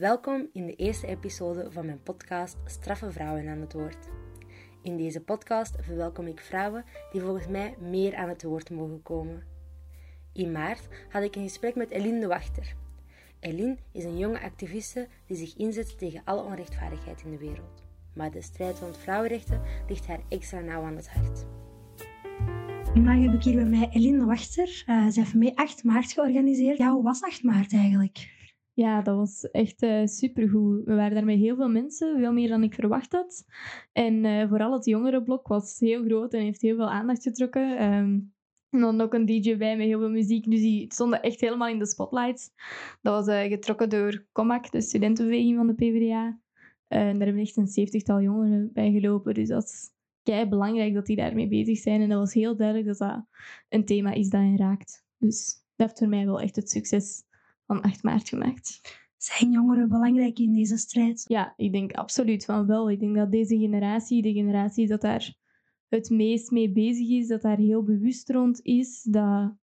Welkom in de eerste episode van mijn podcast Straffe Vrouwen aan het Woord. In deze podcast verwelkom ik vrouwen die volgens mij meer aan het woord mogen komen. In maart had ik een gesprek met Eline de Wachter. Eline is een jonge activiste die zich inzet tegen alle onrechtvaardigheid in de wereld. Maar de strijd rond vrouwenrechten ligt haar extra nauw aan het hart. Vandaag heb ik hier bij mij Eline de Wachter. Uh, zij heeft mij 8 maart georganiseerd. Ja, hoe was 8 maart eigenlijk? Ja, dat was echt uh, supergoed. We waren daar met heel veel mensen, veel meer dan ik verwacht had. En uh, vooral het jongerenblok was heel groot en heeft heel veel aandacht getrokken. Um, en dan ook een DJ bij met heel veel muziek. Dus die stonden echt helemaal in de spotlights. Dat was uh, getrokken door COMAC, de studentenbeweging van de PvdA. en daar hebben echt een zeventigtal jongeren bij gelopen. Dus dat is kei belangrijk dat die daarmee bezig zijn. En dat was heel duidelijk dat dat een thema is dat hen raakt. Dus dat heeft voor mij wel echt het succes van 8 maart gemaakt. Zijn jongeren belangrijk in deze strijd? Ja, ik denk absoluut van wel. Ik denk dat deze generatie, de generatie dat daar het meest mee bezig is, dat daar heel bewust rond is, dat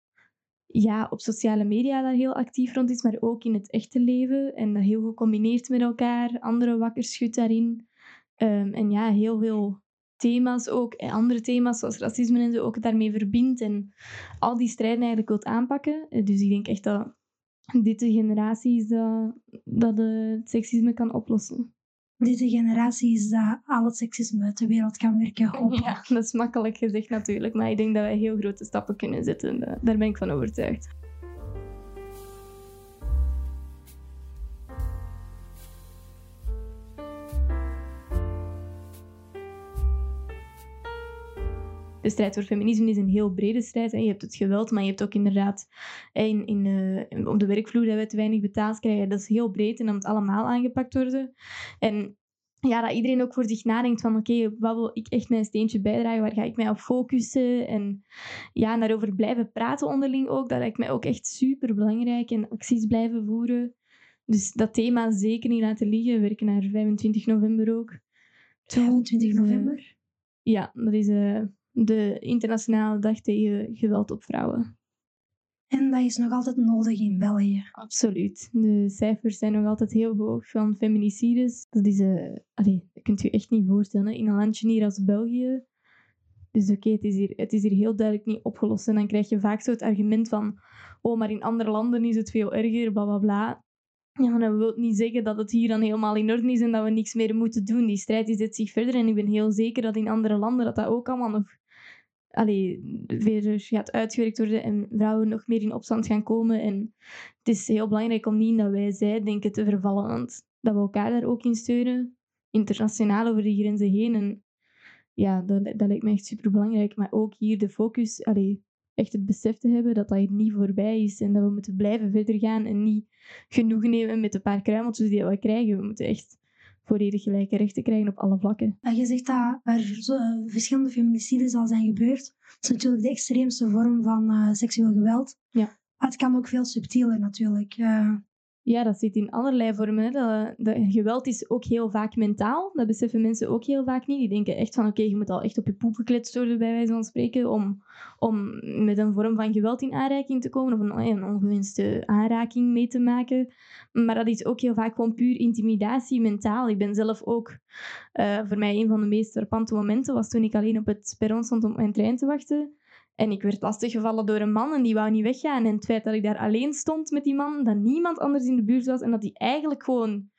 ja, op sociale media daar heel actief rond is, maar ook in het echte leven en dat heel gecombineerd met elkaar, andere wakker schudt daarin. Um, en ja, heel veel thema's ook, en andere thema's zoals racisme en zo, ook daarmee verbindt en al die strijden eigenlijk wilt aanpakken. Dus ik denk echt dat dit de generatie is dat, dat het seksisme kan oplossen. Deze generatie is dat al het seksisme uit de wereld kan werken. Ja, dat is makkelijk gezegd natuurlijk, maar ik denk dat wij heel grote stappen kunnen zetten. Daar ben ik van overtuigd. De strijd voor feminisme is een heel brede strijd. Je hebt het geweld, maar je hebt ook inderdaad in, in, uh, op de werkvloer dat we te weinig betaald krijgen. Dat is heel breed en dat moet allemaal aangepakt worden. En ja, dat iedereen ook voor zich nadenkt van oké, wat wil ik echt mijn steentje bijdragen? Waar ga ik mij op focussen? En ja, daarover blijven praten onderling ook. Dat lijkt mij ook echt super belangrijk. En acties blijven voeren. Dus dat thema zeker niet laten liggen. We werken naar 25 november ook. 25 november? Ja, dat is uh, de internationale dag tegen geweld op vrouwen. En dat is nog altijd nodig in België. Absoluut. De cijfers zijn nog altijd heel hoog van feminicides. Dat is, uh, allee, dat kunt u echt niet voorstellen. In een landje hier als België. Dus oké, het, is hier, het is hier heel duidelijk niet opgelost. En dan krijg je vaak zo het argument van... Oh, maar in andere landen is het veel erger, bla bla bla. Ja, dat wil niet zeggen dat het hier dan helemaal in orde is en dat we niks meer moeten doen. Die strijd die zet zich verder en ik ben heel zeker dat in andere landen dat dat ook allemaal nog allee, weer gaat uitgewerkt worden en vrouwen nog meer in opstand gaan komen. En het is heel belangrijk om niet dat wij zij denken te vervallen, want dat we elkaar daar ook in steunen, internationaal over die grenzen heen. En ja, dat, dat lijkt me echt super belangrijk. Maar ook hier de focus, allee, echt het besef te hebben dat dat hier niet voorbij is en dat we moeten blijven verder gaan en niet genoegen nemen met de paar kruimeltjes die we krijgen. We moeten echt volledig gelijke rechten krijgen op alle vlakken. je zegt dat er zo, uh, verschillende feminicides al zijn gebeurd. Dat is natuurlijk de extreemste vorm van uh, seksueel geweld. Ja. Maar het kan ook veel subtieler natuurlijk. Uh, ja, dat zit in allerlei vormen. Dat, geweld is ook heel vaak mentaal. Dat beseffen mensen ook heel vaak niet. Die denken echt van, oké, je moet al echt op je poep gekletst worden, bij wijze van spreken, om, om met een vorm van geweld in aanraking te komen of een, ongewenste aanraking mee te maken. Maar dat is ook heel vaak gewoon puur intimidatie, mentaal. Ik ben zelf ook, uh, voor mij een van de meest verpante momenten was toen ik alleen op het perron stond om mijn trein te wachten. En ik werd lastiggevallen door een man en die wou niet weggaan. En het feit dat ik daar alleen stond met die man, dat niemand anders in de buurt was en dat hij eigenlijk gewoon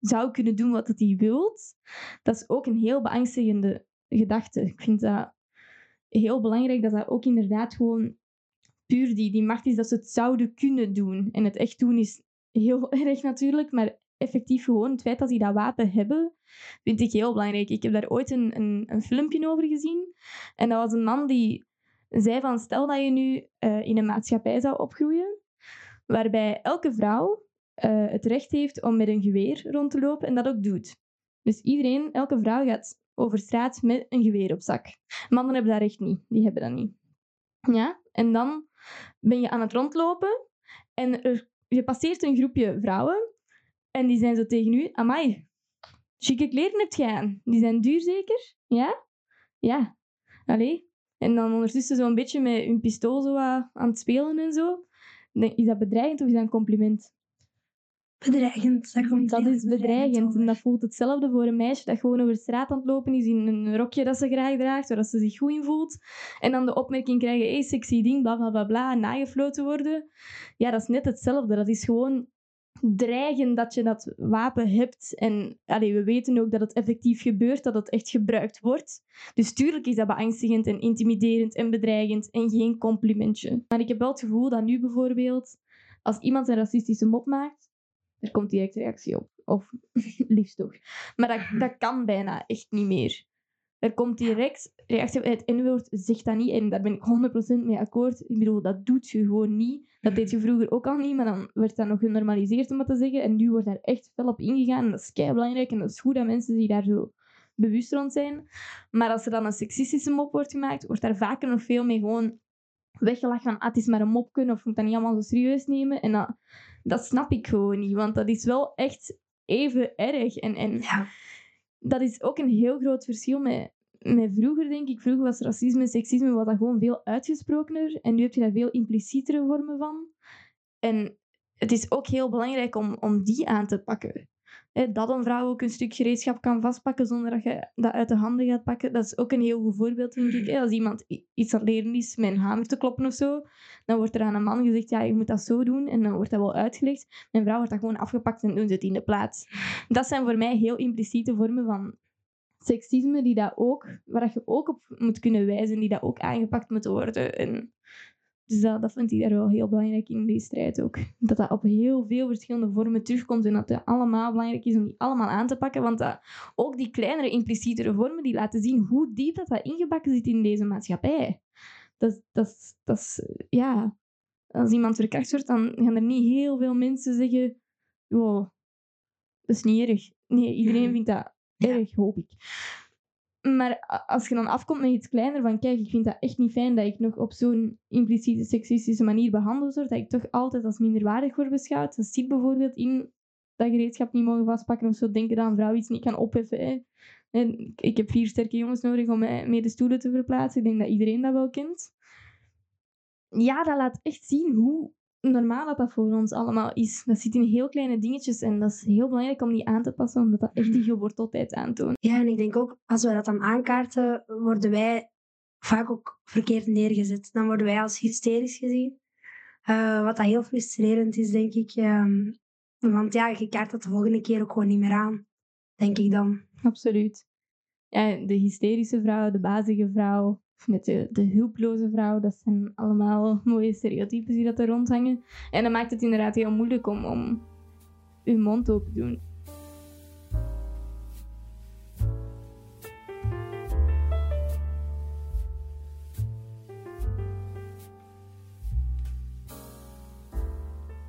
zou kunnen doen wat hij wil, dat is ook een heel beangstigende gedachte. Ik vind dat heel belangrijk dat dat ook inderdaad gewoon puur die, die macht is dat ze het zouden kunnen doen. En het echt doen is heel erg natuurlijk, maar effectief gewoon het feit dat die dat wapen hebben, vind ik heel belangrijk. Ik heb daar ooit een, een, een filmpje over gezien. En dat was een man die zei van stel dat je nu uh, in een maatschappij zou opgroeien waarbij elke vrouw uh, het recht heeft om met een geweer rond te lopen en dat ook doet. Dus iedereen, elke vrouw gaat over straat met een geweer op zak. Mannen hebben dat recht niet, die hebben dat niet. Ja? En dan ben je aan het rondlopen en je passeert een groepje vrouwen en die zijn zo tegen u, amai, chique kleren hebt jij. Die zijn duur zeker? Ja? Ja. Allee, en dan ondertussen zo'n beetje met hun pistool zo aan het spelen en zo. Is dat bedreigend of is dat een compliment? bedreigend. Dat, komt Dat is bedreigend. over. En dat voelt hetzelfde voor een meisje dat gewoon over de straat aan het lopen is in een rokje dat ze graag draagt, waar ze zich goed in voelt. En dan de opmerking krijgen, hey, sexy ding, bla bla bla bla, en nagefloten worden. Ja, dat is net hetzelfde. Dat is gewoon dreigen dat je dat wapen hebt. En we weten ook dat het effectief gebeurt, dat het echt gebruikt wordt. Dus tuurlijk is dat beangstigend en intimiderend en bedreigend en geen complimentje. Maar ik heb wel het gevoel dat nu bijvoorbeeld, als iemand een racistische mop maakt, er komt direct reactie op. Of liefst toch. Maar dat, dat kan bijna echt niet meer. Er komt direct reactie. Het N-woord zegt dat niet. En daar ben ik 100% mee akkoord. Ik bedoel, dat doet je gewoon niet. Dat deed je vroeger ook al niet. Maar dan werd dat nog genormaliseerd om dat te zeggen. En nu wordt daar echt fel op ingegaan. En dat is kei belangrijk. En dat is goed dat mensen zich daar zo bewust rond zijn. Maar als er dan een seksistische mop wordt gemaakt, wordt daar vaker nog veel mee gewoon weggelachen van ah, het is maar een mopje of je moet dat niet allemaal zo serieus nemen. En dat, dat snap ik gewoon niet, want dat is wel echt even erg. En, en Ja. Dat is ook een heel groot verschil met, met vroeger, denk ik. Vroeger was racisme en seksisme was dat gewoon veel uitgesprokener. En nu heb je daar veel implicietere vormen van. En het is ook heel belangrijk om, om die aan te pakken. Dat een vrouw ook een stuk gereedschap kan vastpakken zonder dat je dat uit de handen gaat pakken. Dat is ook een heel goed voorbeeld, denk ik. Als iemand iets aan leren is met een hamer te kloppen of zo, dan wordt er aan een man gezegd, ja, je moet dat zo doen. En dan wordt dat wel uitgelegd. Een vrouw wordt dat gewoon afgepakt en doen ze het in de plaats. Dat zijn voor mij heel impliciete vormen van seksisme, die dat ook, waar dat je ook op moet kunnen wijzen, die dat ook aangepakt moeten worden. En dus dat, dat vind ik daar wel heel belangrijk in die strijd ook. Dat dat op heel veel verschillende vormen terugkomt en dat het allemaal belangrijk is om die allemaal aan te pakken. Want dat, ook die kleinere, implicietere vormen, die laten zien hoe diep dat, dat ingebakken zit in deze maatschappij. Dat, dat, dat is, ja... Als iemand verkracht wordt, dan gaan er niet heel veel mensen zeggen... Wow, dat is niet erg. Nee, iedereen vindt dat erg, hoop ik. Maar als je dan afkomt met iets kleiner, van kijk, ik vind dat echt niet fijn dat ik nog op zo'n impliciete, seksistische manier behandeld word, dat ik toch altijd als minderwaardig word beschouwd. Dat zit bijvoorbeeld in dat gereedschap niet mogen vastpakken of zo, denken dat een vrouw iets niet kan opheffen. Hè. En ik- ik heb vier sterke jongens nodig om mij mee de stoelen te verplaatsen. Ik denk dat iedereen dat wel kent. Ja, dat laat echt zien hoe normaal dat, dat voor ons allemaal is. Dat zit in heel kleine dingetjes en dat is heel belangrijk om die aan te passen, omdat dat echt die geworteldheid aantoont. Ja, en ik denk ook, als we dat dan aankaarten, worden wij vaak ook verkeerd neergezet. Dan worden wij als hysterisch gezien. Eh, wat dat heel frustrerend is, denk ik. Ehm, want ja, je kaart dat de volgende keer ook gewoon niet meer aan. Denk ik dan. Absoluut. Ja, de hysterische vrouw, de bazige vrouw, met de, de hulploze vrouw, dat zijn allemaal mooie stereotypes die dat er rondhangen. En dat maakt het inderdaad heel moeilijk om, om uw mond open te doen.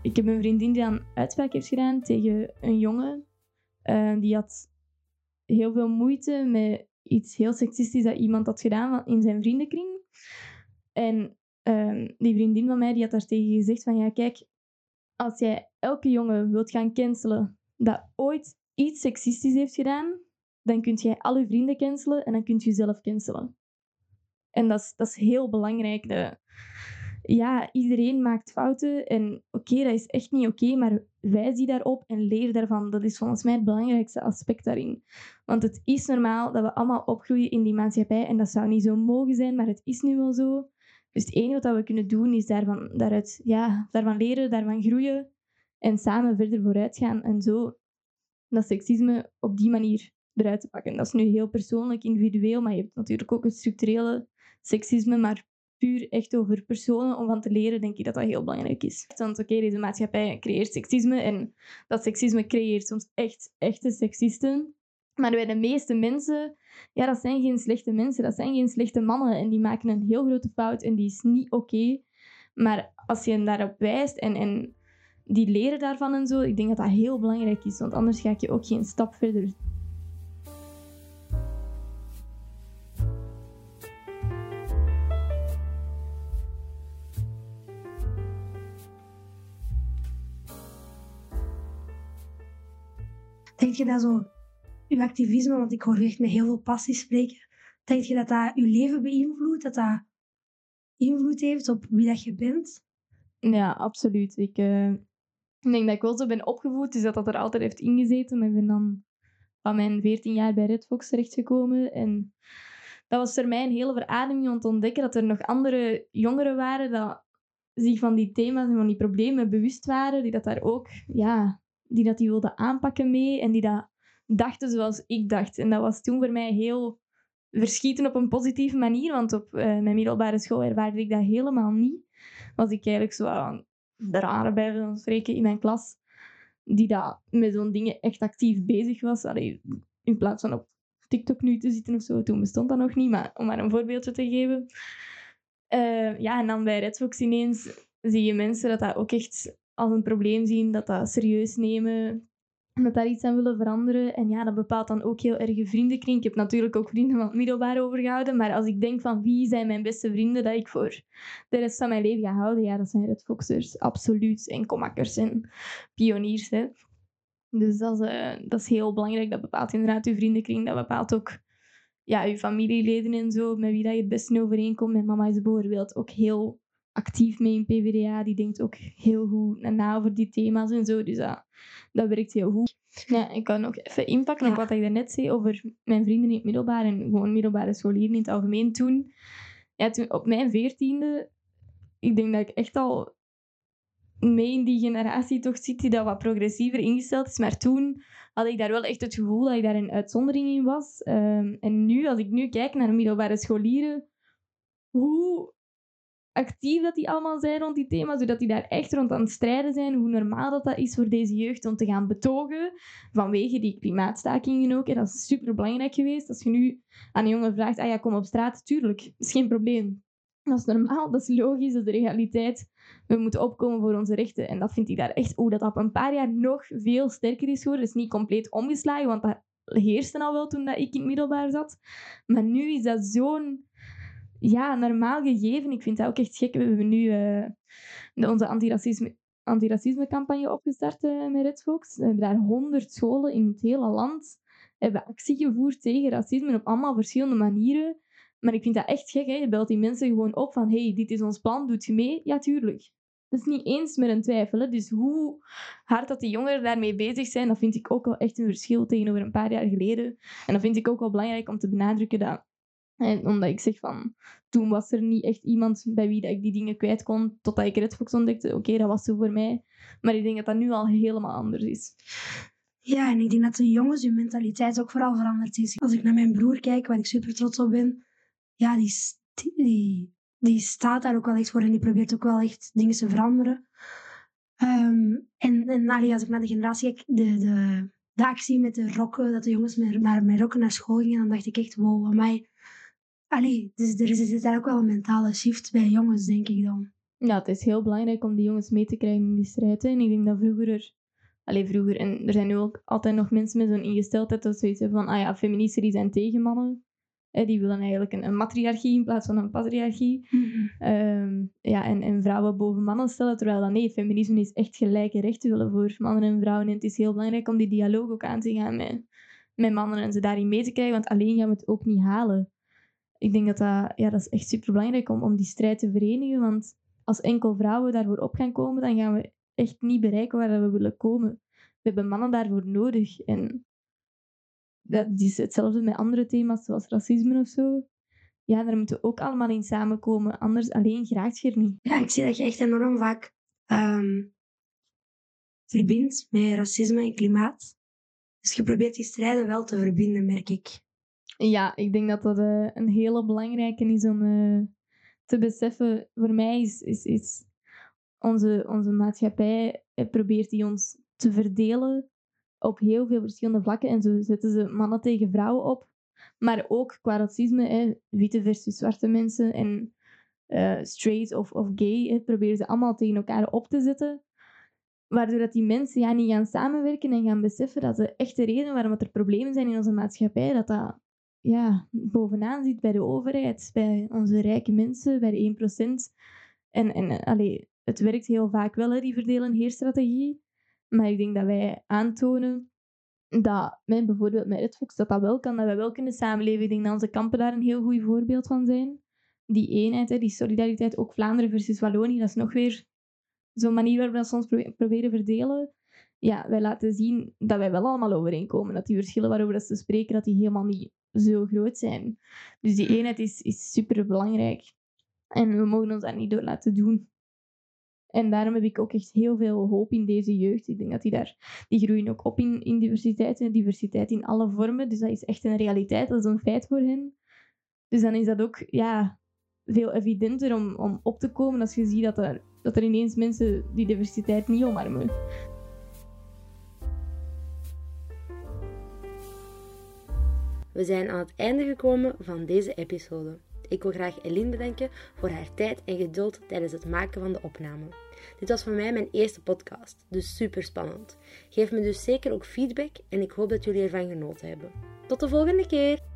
Ik heb een vriendin die een uitspraak heeft gedaan tegen een jongen. Eh, die had heel veel moeite met iets heel seksistisch dat iemand had gedaan in zijn vriendenkring. En ehm, die vriendin van mij die had daar tegen gezegd van ja, kijk, als jij elke jongen wilt gaan cancelen dat ooit iets seksistisch heeft gedaan, dan kun jij al je vrienden cancelen en dan kun je jezelf cancelen. En dat is, dat is heel belangrijk. De, ja, iedereen maakt fouten en oké, dat is echt niet oké, maar wijs die daarop en leer daarvan. Dat is volgens mij het belangrijkste aspect daarin. Want het is normaal dat we allemaal opgroeien in die maatschappij en dat zou niet zo mogen zijn, maar het is nu wel zo. Dus het enige wat we kunnen doen is daarvan, daaruit, ja, daarvan leren, daarvan groeien en samen verder vooruit gaan en zo dat seksisme op die manier eruit te pakken. Dat is nu heel persoonlijk, individueel, maar je hebt natuurlijk ook het structurele seksisme, maar puur echt over personen om van te leren, denk ik dat dat heel belangrijk is. Want oké, deze maatschappij creëert seksisme en dat seksisme creëert soms echt echte seksisten. Maar bij de meeste mensen, ja, dat zijn geen slechte mensen, dat zijn geen slechte mannen en die maken een heel grote fout en die is niet oké. Maar als je hen daarop wijst en, en die leren daarvan en zo, ik denk dat dat heel belangrijk is, want anders ga je ook geen stap verder. Denk je dat zo, uw activisme, want ik hoor echt met heel veel passie spreken, denk je dat dat uw leven beïnvloedt? Dat dat invloed heeft op wie dat je bent? Ja, absoluut. Ik, eh, Ik denk dat ik wel zo ben opgevoed, dus dat dat er altijd heeft ingezeten. Maar ik ben dan van mijn 14 jaar bij Red Fox terechtgekomen. En dat was voor mij een hele verademing om te ontdekken dat er nog andere jongeren waren dat zich van die thema's en van die problemen bewust waren, die dat daar ook, ja, die dat die wilden aanpakken mee en die dat dachten zoals ik dacht. En dat was toen voor mij heel verschieten op een positieve manier, want op uh, mijn middelbare school ervaarde ik dat helemaal niet. Was ik eigenlijk zo aan de rare bij van spreken in mijn klas, die dat met zo'n dingen echt actief bezig was. Allee, in plaats van op TikTok nu te zitten of zo. Toen bestond dat nog niet, maar om maar een voorbeeldje te geven. Uh, ja, en dan bij Redfox ineens zie je mensen dat dat ook echt als een probleem zien, dat dat serieus nemen, dat daar iets aan willen veranderen. En ja, dat bepaalt dan ook heel erg je vriendenkring. Ik heb natuurlijk ook vrienden van het middelbaar overgehouden, maar als ik denk van wie zijn mijn beste vrienden dat ik voor de rest van mijn leven ga houden, ja, dat zijn Redfoxers, absoluut. En komakkers en pioniers, hè. Dus dat is, uh, dat is heel belangrijk. Dat bepaalt inderdaad je vriendenkring. Dat bepaalt ook ja, je familieleden en zo, met wie dat je het beste overeenkomt. Mijn mama is bijvoorbeeld ook heel actief mee in PvdA. Die denkt ook heel goed na over die thema's en zo. Dus dat, dat werkt heel goed. Ja, ik kan ook even inpakken op wat ik daarnet zei over mijn vrienden in het middelbaar en gewoon middelbare scholieren in het algemeen toen. Ja, toen op mijn veertiende, ik denk dat ik echt al mee in die generatie toch zit die dat wat progressiever ingesteld is. Maar toen had ik daar wel echt het gevoel dat ik daar een uitzondering in was. Um, en nu, als ik nu kijk naar middelbare scholieren, hoe actief dat die allemaal zijn rond die thema's, zodat die daar echt rond aan het strijden zijn, hoe normaal dat, dat is voor deze jeugd om te gaan betogen, vanwege die klimaatstakingen ook. En dat is super belangrijk geweest. Als je nu aan een jongen vraagt, ah ja, kom op straat, tuurlijk, is geen probleem. Dat is normaal, dat is logisch, dat is de realiteit. We moeten opkomen voor onze rechten. En dat vind ik daar echt, oh, dat op een paar jaar nog veel sterker is geworden. Het is niet compleet omgeslagen, want dat heerste al wel toen dat ik in het middelbaar zat. Maar nu is dat zo'n ja, normaal gegeven. Ik vind dat ook echt gek. We hebben nu de, onze antiracisme, antiracisme-campagne opgestart uh, met Red Fox. We hebben daar honderd scholen in het hele land hebben actie gevoerd tegen racisme op allemaal verschillende manieren. Maar ik vind dat echt gek. Hè? Je belt die mensen gewoon op van hey, dit is ons plan, doet je mee? Ja, tuurlijk. Dat is niet eens meer een twijfel. Hè? Dus hoe hard dat die jongeren daarmee bezig zijn, dat vind ik ook wel echt een verschil tegenover een paar jaar geleden. En dat vind ik ook wel belangrijk om te benadrukken dat en omdat ik zeg van, toen was er niet echt iemand bij wie dat ik die dingen kwijt kon, totdat ik Redfox ontdekte. Oké, dat was zo voor mij. Maar ik denk dat dat nu al helemaal anders is. Ja, en ik denk dat de jongens, hun mentaliteit ook vooral veranderd is. Als ik naar mijn broer kijk, waar ik super trots op ben, ja, die, die, die staat daar ook wel echt voor en die probeert ook wel echt dingen te veranderen. Um, en en allee, als ik naar de generatie kijk, de, de, de actie met de rokken, dat de jongens met, met, met rokken naar school gingen, dan dacht ik echt, wow, mij Allee, dus er is daar ook wel een mentale shift bij jongens, denk ik dan. Ja, het is heel belangrijk om die jongens mee te krijgen in die strijd. En ik denk dat vroeger er... Allee, vroeger... En er zijn nu ook altijd nog mensen met zo'n ingesteldheid dat zoiets hebben van... Ah ja, feministen die zijn tegen mannen. die willen eigenlijk een, een, matriarchie in plaats van een patriarchie. Mhm. Ehm, ja, en, en vrouwen boven mannen stellen. Terwijl dan nee, feminisme is echt gelijke rechten willen voor mannen en vrouwen. En het is heel belangrijk om die dialoog ook aan te gaan met, met mannen en ze daarin mee te krijgen. Want alleen gaan we het ook niet halen ik denk dat dat, ja, dat is echt super belangrijk om, om die strijd te verenigen. Want als enkel vrouwen daarvoor op gaan komen, dan gaan we echt niet bereiken waar we willen komen. We hebben mannen daarvoor nodig. En dat is hetzelfde met andere thema's, zoals racisme of zo. Ja, daar moeten we ook allemaal in samenkomen. Anders alleen graag je niet. Ja, ik zie dat je echt enorm vaak um, verbindt met racisme en klimaat. Dus je probeert die strijden wel te verbinden, merk ik. Ja, ik denk dat dat uh, een hele belangrijke is om uh, te beseffen. Voor mij is, is, is onze, onze maatschappij eh, probeert die ons te verdelen op heel veel verschillende vlakken. En zo zetten ze mannen tegen vrouwen op. Maar ook qua racisme, hè, witte versus zwarte mensen en straight of, of gay, hè, proberen ze allemaal tegen elkaar op te zetten. Waardoor dat die mensen ja, niet gaan samenwerken en gaan beseffen dat de echte reden waarom er problemen zijn in onze maatschappij, dat dat ja, bovenaan zit bij de overheid, bij onze rijke mensen, bij de 1%. En, en allee, het werkt heel vaak wel, hè, die verdelen heerstrategie. Maar ik denk dat wij aantonen dat, met, bijvoorbeeld met Redfox, dat dat wel kan, dat wij wel kunnen samenleven. Ik denk dat onze kampen daar een heel goed voorbeeld van zijn. Die eenheid, hè, die solidariteit, ook Vlaanderen versus Wallonië, dat is nog weer zo'n manier waarop we dat soms proberen verdelen, ja, wij laten zien dat wij wel allemaal overeenkomen. Dat die verschillen waarover dat ze spreken, dat die helemaal niet zo groot zijn. Dus die eenheid is, is super belangrijk. En we mogen ons daar niet door laten doen. En daarom heb ik ook echt heel veel hoop in deze jeugd. Ik denk dat die daar, die groeien ook op in, in diversiteit en diversiteit in alle vormen. Dus dat is echt een realiteit, dat is een feit voor hen. Dus dan is dat ook ja, veel evidenter om, om op te komen als je ziet dat er, dat er ineens mensen die diversiteit niet omarmen. We zijn aan het einde gekomen van deze episode. Ik wil graag Eline bedanken voor haar tijd en geduld tijdens het maken van de opname. Dit was voor mij mijn eerste podcast, dus super spannend. Geef me dus zeker ook feedback en ik hoop dat jullie ervan genoten hebben. Tot de volgende keer!